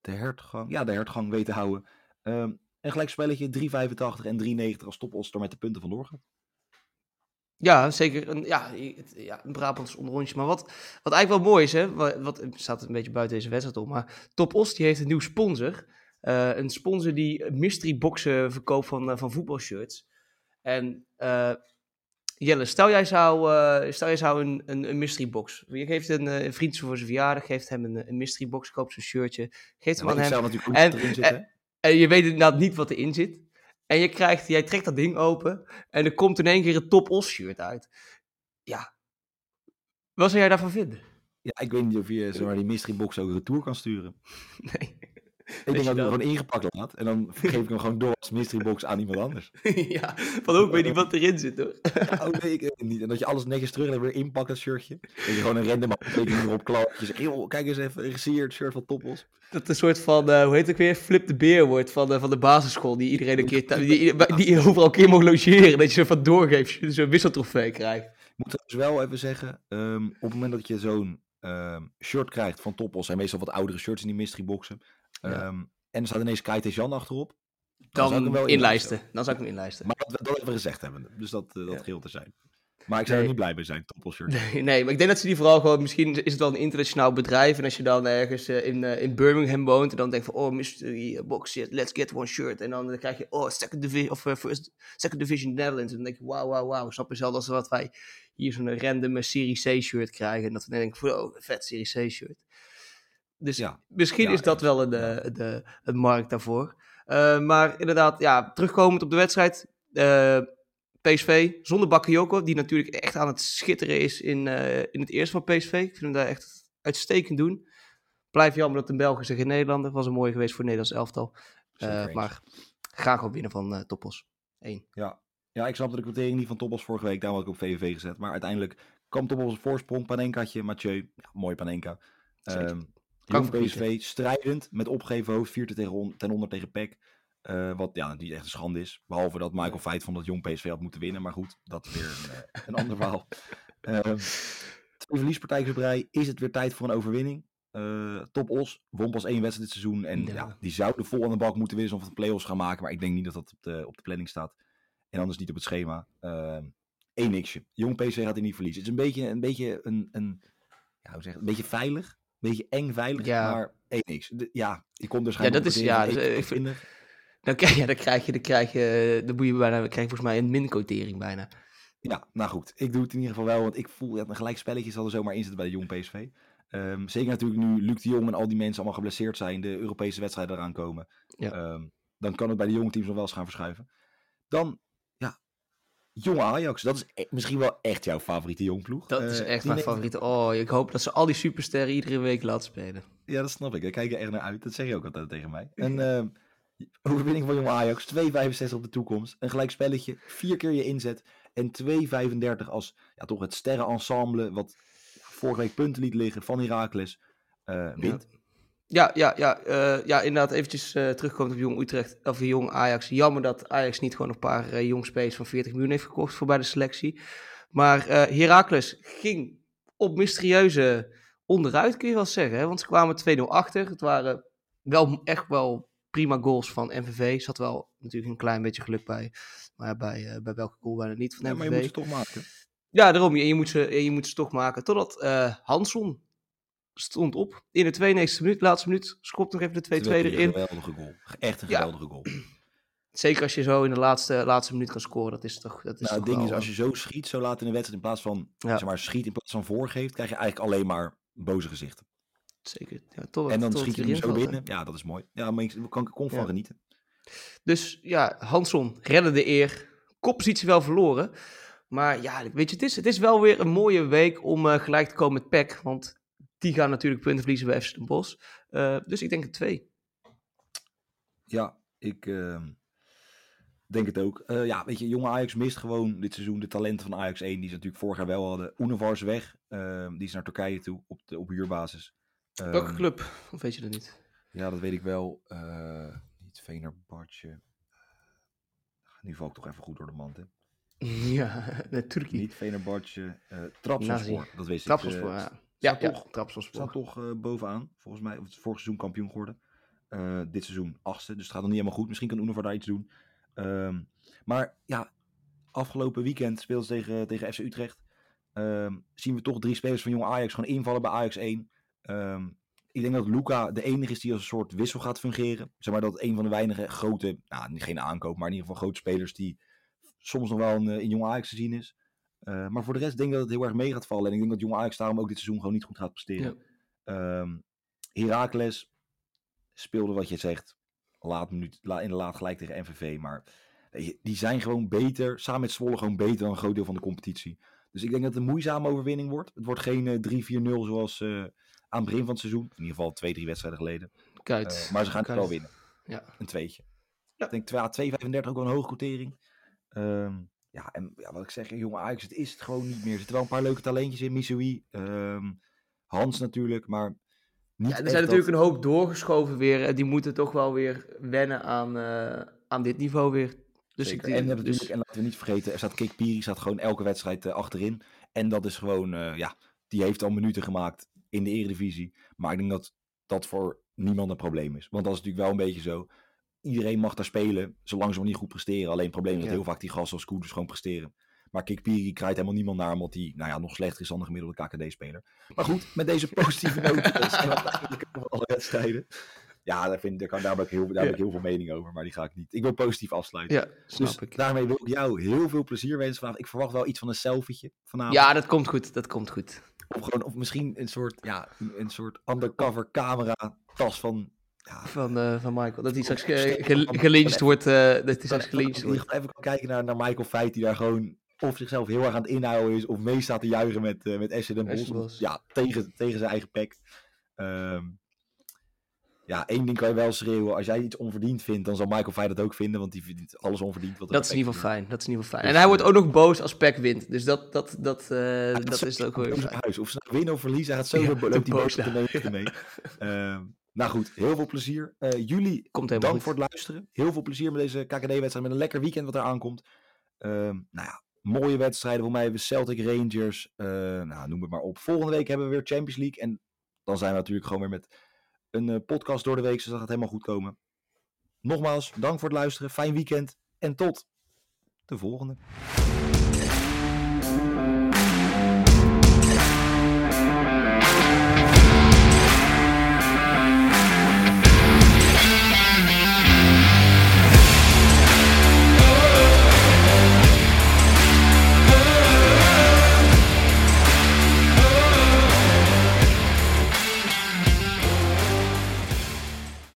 de hertgang. Ja, de hertgang weet te houden. Um, een gelijk spelletje 3,85 en 3,90 als Toppos er met de punten vandoor gaat. Ja, zeker. Een, ja, ja, een Brabants onderrondje. Maar wat, wat eigenlijk wel mooi is, hè, wat, wat staat een beetje buiten deze wedstrijd om, maar Top Os die heeft een nieuw sponsor. Uh, een sponsor die mystery boxen verkoopt van, uh, van voetbalshirts. En uh, Jelle, stel jij zou, stel jij zou een, een, een mystery box. Je geeft een, een vriend voor zijn verjaardag, geeft hem een, een mystery box, koopt zijn shirtje, geeft hem aan hem. en, en, en, je weet inderdaad niet wat erin zit. En je krijgt, jij trekt dat ding open en er komt in één keer een top os shirt uit. Ja. Wat zou jij daarvan vinden? Ja, ik weet niet of je zomaar die mystery box ook retour kan sturen. Nee. Ik denk dat ik hem gewoon ingepakt laat. En dan geef ik hem gewoon door als mystery box aan iemand anders. ja, van ook weet niet wat erin zit hoor. Ja, oh nee, ik weet het niet. En dat je alles netjes terug en weer inpakt, dat shirtje. Dat je gewoon een random tekening erop klart. Je zegt, joh, kijk eens even, een gesigneerd shirt van Toppos. Dat het een soort van, eh, hoe heet het ook weer, Flip de Beer wordt van, de van de basisschool. Die iedereen een keer, die, die overal een keer mag logeren. Dat je zo van doorgeeft, zo'n wisseltrofee krijgt. Ik moet trouwens wel even zeggen, ehm, op het moment dat je zo'n ehm, shirt krijgt van Toppos, en meestal wat oudere shirts in die mystery boxen, Ja. ehm, en er staat ineens Kai Jan achterop, zou ik hem Dan wel inlijsten. Dan zou ik hem inlijsten. maar dat, dat even gezegd hebben. Dus dat, eh, dat geheel te zijn. Maar ik zou er niet blij mee zijn, Toppos shirt. Nee, nee, maar ik denk dat ze die vooral gewoon... Misschien is het wel een internationaal bedrijf. En als je dan ergens eh, in, eh, in Birmingham woont... en dan denk je van... Oh, mystery box shit, let's get one shirt. En dan, dan krijg je... Oh, second division, of, first, second division Netherlands. En dan denk je... Wauw, wauw, wauw. Snap je zelf als wat wij hier zo'n random Serie C shirt krijgen. En dat we dan denken. Oh, vet Serie C shirt. Dus Ja. misschien Ja, is dat wel een, eh, de, een markt daarvoor. Eh, maar inderdaad, ja, terugkomend op de wedstrijd. eh, PSV zonder Bakayoko, die natuurlijk echt aan het schitteren is in, in het eerste van PSV. Ik vind hem daar echt uitstekend doen. Blijf jammer dat een Belg is en geen Nederlander. Was een mooi geweest voor Nederlands elftal. Maar graag ook winnen van Toppos. Eén. Ja. ja, ik snap de kwartering niet van Toppos vorige week. Daarom had ik op VVV gezet. Maar uiteindelijk kwam Toppos op voorsprong. Panenkaatje, Mathieu. Ja, mooi Panenka. Zeker. Ehm Kan jong. PSV, strijdend, met opgeven hoofd, 4 tegen on- ten onder tegen PEC. Eh, wat ja, niet echt een schande is. Behalve dat Michael Feit vond dat jong PSV had moeten winnen. Maar goed, dat is weer een, eh, een ander verhaal. Ehm twee op rij. Is het weer tijd voor een overwinning? Eh Top Os won pas één wedstrijd dit seizoen. En Ja. ja. die zouden vol aan de bak moeten winnen of de play-offs gaan maken. Maar ik denk niet dat dat op de, op de planning staat. En anders niet op het schema. Ehm Eén niksje. Jong PSV gaat er niet verliezen. Het is een beetje een, beetje een, een, ja, hoe zeg, een beetje veilig. Een beetje eng veilig. Ja. Maar één niks. De- ja, je komt dus Ja, dat is- ja, dus, eh, ik vind- 20. Dan, krijg- ja, dan krijg je, dan krijg je, dan moet je bijna, krijg je volgens mij een min-quotering bijna. Ja, nou goed. Ik doe het in ieder geval wel, want ik voel dat een gelijk spelletje zal er zomaar in zitten bij de jong PSV. Ehm, zeker natuurlijk nu Luc de Jong en al die mensen allemaal geblesseerd zijn, de Europese wedstrijden eraan komen. Ja. Ehm, dan kan het bij de jonge teams nog wel eens gaan verschuiven. Dan, jonge Ajax. Dat is e- misschien wel echt jouw favoriete jongploeg. Dat is Eh, echt mijn favoriete. Oh, ik hoop dat ze al die supersterren iedere week laten spelen. Ja, dat snap ik. Daar kijk je echt naar uit. Dat zeg je ook altijd tegen mij. En ehm overwinning van jonge Ajax. 2,65 op de toekomst. Een gelijk spelletje. Vier keer je inzet. En 2,35 als ja, toch het sterrenensemble. Wat vorige week punten liet liggen van Heracles. eh wint. Ja, ja, ja, eh, ja inderdaad. Eventjes eh terugkomen op Jong Utrecht, of Jong Ajax. Jammer dat Ajax niet gewoon een paar eh, jong spelers van 40 miljoen heeft gekocht voor bij de selectie. Maar Heracles ging op mysterieuze onderuit, kun je wel zeggen. Hè? Want ze kwamen 2-0 achter. Het waren wel echt wel prima goals van MVV. Er zat wel natuurlijk een klein beetje geluk bij. Maar bij, bij welke goal bijna niet van Ja, MVV. maar je moet ze toch maken. Ja, daarom. Je, je, moet ze, je moet ze toch maken. Totdat Hanson stond op. In de 92e minuut, laatste minuut, schopt nog even de 2-2 Twee erin. Geweldige goal. Echt een Ja. geweldige goal. Zeker als je zo in de laatste, laatste minuut kan scoren. Dat is toch. Dat is Nou, toch het ding wel, is, als eh, je zo schiet, zo laat in de wedstrijd, in plaats van Ja. zeg maar, schiet in plaats van voorgeeft, krijg je eigenlijk alleen maar boze gezichten. Zeker. Ja, En dan schiet je hem zo binnen. Ja, dat is mooi. Ja, maar ik kan, kon van genieten. Dus ja, Hanson redde de eer. Koppositie wel verloren. Maar ja, weet je, het is, het is wel weer een mooie week om eh, gelijk te komen met PEC. Want die gaan natuurlijk punten verliezen bij FC Den Bosch. Eh, dus ik denk een twee. Ja, ik ehm, denk het ook. Eh, ja, weet je, jonge Ajax mist gewoon dit seizoen de talenten van Ajax 1, die ze natuurlijk vorig jaar wel hadden. Unevar is weg, ehm, die is naar Turkije toe op, de, op huurbasis. Ehm, Welke club? Of weet je dat niet? Ja, dat weet ik wel. Eh niet Venerbatje. Nu val ik toch even goed door de mand, hè. Ja, nee, Turkije. Niet eh Trabzonspor, Nazi. dat wist Trapsonspoor, ik. ja. Ja, staat ja, toch- Trabzonspor. Staat toch eh, bovenaan, volgens mij. Of het is vorig seizoen kampioen geworden. Eh, dit seizoen achtste, dus het gaat nog niet helemaal goed. Misschien kan Unovar daar iets doen. Ehm, maar ja, afgelopen weekend speelden ze tegen, tegen FC Utrecht. Ehm, zien we toch drie spelers van Jong Ajax gewoon invallen bij Ajax 1. Ehm, ik denk dat Luca de enige is die als een soort wissel gaat fungeren. Zeg maar dat een van de weinige grote, nou geen aankoop, maar in ieder geval grote spelers die soms nog wel in, eh, in Jong Ajax te zien is. Eh, maar voor de rest denk ik dat het heel erg mee gaat vallen. En ik denk dat Jong Ajax daarom ook dit seizoen gewoon niet goed gaat presteren. Ehm Heracles speelde wat je zegt laat minuut, la, in de laat gelijk tegen MVV. Maar die zijn gewoon beter, samen met Zwolle gewoon beter dan een groot deel van de competitie. Dus ik denk dat het een moeizame overwinning wordt. Het wordt geen 3-4-0 zoals aan het begin van het seizoen. In ieder geval twee, drie wedstrijden geleden. Kijk, maar ze gaan het wel winnen. Ja. Een tweetje. Ja. Ik denk 2,35 ook wel een hoge quotering. Ehm, ja, en ja, wat ik zeg, jongen Ajax, het is het gewoon niet meer. Er zitten wel een paar leuke talentjes in. Missoui, um, Hans natuurlijk, maar niet ja, er zijn natuurlijk een hoop doorgeschoven weer. En die moeten toch wel weer wennen aan, uh, aan dit niveau weer. Dus ik, en, dus... natuurlijk, en laten we niet vergeten, er staat Kik Piri, staat gewoon elke wedstrijd uh, achterin. En dat is gewoon, uh, ja, die heeft al minuten gemaakt in de Eredivisie. Maar ik denk dat dat voor niemand een probleem is. Want dat is natuurlijk wel een beetje zo iedereen mag daar spelen, zolang ze nog niet goed presteren. Alleen het probleem is dat heel vaak die gasten als Koeders gewoon presteren. Maar Kikpiri krijgt helemaal niemand naar, omdat hij nou ja, nog slechter is dan de gemiddelde KKD-speler. Maar goed, met deze positieve noten uiteindelijk alle wedstrijden. Ja, daar, vind, daar, kan, daar, heb ik heel, daar heb ik heel veel mening over, maar die ga ik niet. Ik wil positief afsluiten. Ja, dus ik. daarmee wil ik jou heel veel plezier wensen vanavond. Ik verwacht wel iets van een selfietje vanavond. Ja, dat komt goed, dat komt goed. Of, gewoon, of misschien een soort, ja, een soort undercover camera tas van ja. Van, uh, van Michael. Dat hij straks ge, wordt. Uh, dat hij straks gelyncht wordt. Even kijken naar, naar Michael Feit, die daar gewoon of zichzelf heel erg aan het inhouden is, of mee staat te juichen met, uh, met Essen Bos. Ja, tegen, tegen zijn eigen pek. Um, ja, één ding kan je wel schreeuwen. Als jij iets onverdiend vindt, dan zal Michael Feit dat ook vinden, want die vindt alles onverdiend. Wat dat is in ieder geval fijn. Dat is in ieder geval fijn. en hij wordt ook nog boos als Peck wint. Dus dat, dat, dat, uh, dat, dat is ook weer Huis. Of ze nou winnen of verliezen, hij gaat zo ja, loopt die boos mee. Uh, Nou goed, heel veel plezier. Uh, jullie, Komt dank goed. voor het luisteren. Heel veel plezier met deze KKD-wedstrijd. Met een lekker weekend wat er aankomt. Uh, nou ja, mooie wedstrijden. Voor mij hebben we Celtic Rangers. Uh, nou, noem het maar op. Volgende week hebben we weer Champions League. En dan zijn we natuurlijk gewoon weer met een uh, podcast door de week. Dus dat gaat helemaal goed komen. Nogmaals, dank voor het luisteren. Fijn weekend. En tot de volgende.